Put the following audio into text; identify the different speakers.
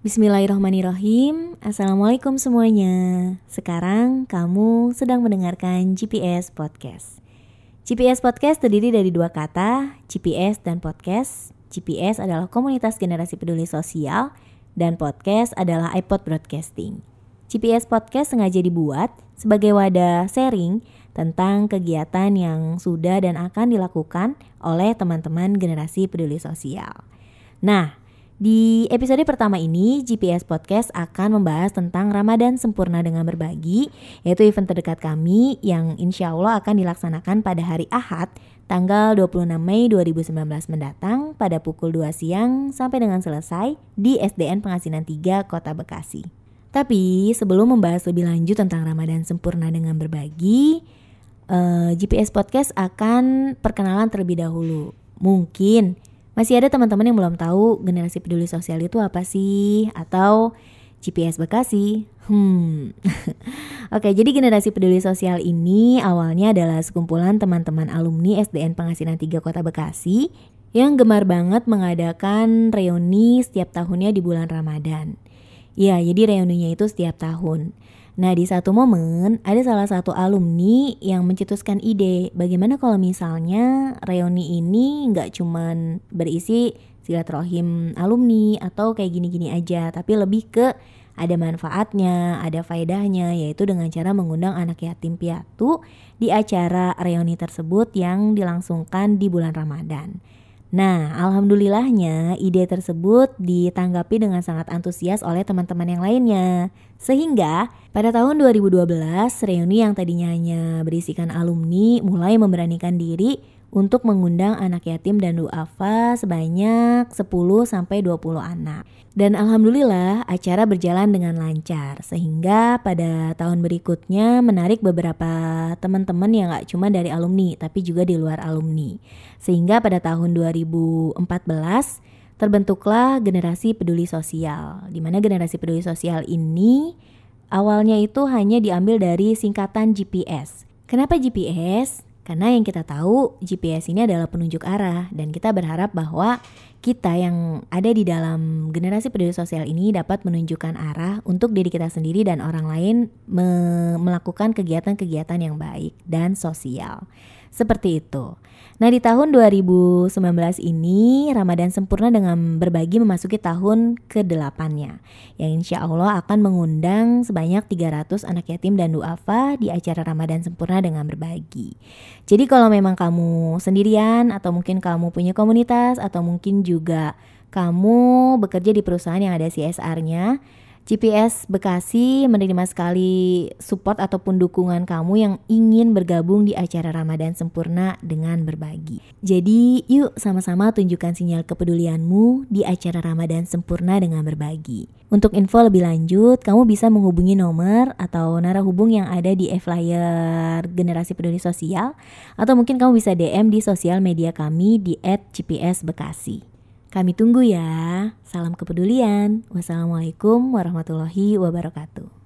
Speaker 1: Bismillahirrahmanirrahim. Assalamualaikum semuanya. Sekarang kamu sedang mendengarkan GPS Podcast. GPS Podcast terdiri dari dua kata GPS dan podcast. GPS adalah komunitas generasi peduli sosial Dan podcast adalah iPod Broadcasting. GPS Podcast sengaja dibuat sebagai wadah sharing tentang kegiatan yang sudah dan akan dilakukan oleh teman-teman generasi peduli sosial. Nah, di episode pertama ini, GPS Podcast akan membahas tentang Ramadan Sempurna dengan Berbagi, yaitu event terdekat kami yang insya Allah akan dilaksanakan pada hari Ahad, tanggal 26 Mei 2019 mendatang pada pukul 2 siang sampai dengan selesai di SDN Pengasinan 3 Kota Bekasi. Tapi sebelum membahas lebih lanjut tentang Ramadan Sempurna dengan Berbagi, eh, GPS Podcast akan perkenalan terlebih dahulu. Mungkin masih ada teman-teman yang belum tahu generasi peduli sosial itu apa sih? Atau GPS Bekasi? Hmm. Oke, jadi generasi peduli sosial ini awalnya adalah sekumpulan teman-teman alumni SDN Pengasinan 3 Kota Bekasi yang gemar banget mengadakan reuni setiap tahunnya di bulan Ramadan. Ya, jadi reuninya itu setiap tahun. Nah, di satu momen ada salah satu alumni yang mencetuskan ide bagaimana kalau misalnya reuni ini nggak cuman berisi silaturahim alumni atau kayak gini-gini aja, tapi lebih ke ada manfaatnya, ada faedahnya, yaitu dengan cara mengundang anak yatim piatu di acara reuni tersebut yang dilangsungkan di bulan Ramadan. Nah, alhamdulillahnya ide tersebut ditanggapi dengan sangat antusias oleh teman-teman yang lainnya. Sehingga pada tahun 2012, reuni yang tadinya hanya berisikan alumni mulai memberanikan diri untuk mengundang anak yatim dan duafa sebanyak 10 sampai 20 anak. Dan alhamdulillah acara berjalan dengan lancar sehingga pada tahun berikutnya menarik beberapa teman-teman yang gak cuma dari alumni tapi juga di luar alumni. Sehingga pada tahun 2014 terbentuklah generasi peduli sosial. Di mana generasi peduli sosial ini awalnya itu hanya diambil dari singkatan GPS. Kenapa GPS? Karena yang kita tahu GPS ini adalah penunjuk arah dan kita berharap bahwa kita yang ada di dalam generasi peduli sosial ini dapat menunjukkan arah untuk diri kita sendiri dan orang lain me melakukan kegiatan-kegiatan yang baik dan sosial. Seperti itu. Nah di tahun 2019 ini Ramadan sempurna dengan berbagi memasuki tahun ke-8-nya Yang insya Allah akan mengundang sebanyak 300 anak yatim dan duafa di acara Ramadan sempurna dengan berbagi Jadi kalau memang kamu sendirian atau mungkin kamu punya komunitas atau mungkin juga kamu bekerja di perusahaan yang ada CSR-nya GPS Bekasi menerima sekali support ataupun dukungan kamu yang ingin bergabung di acara Ramadan sempurna dengan berbagi. Jadi, yuk sama-sama tunjukkan sinyal kepedulianmu di acara Ramadan sempurna dengan berbagi. Untuk info lebih lanjut, kamu bisa menghubungi nomor atau narah hubung yang ada di e-flyer Generasi Peduli Sosial atau mungkin kamu bisa DM di sosial media kami di @gpsbekasi. Kami tunggu ya. Salam kepedulian. Wassalamualaikum warahmatullahi wabarakatuh.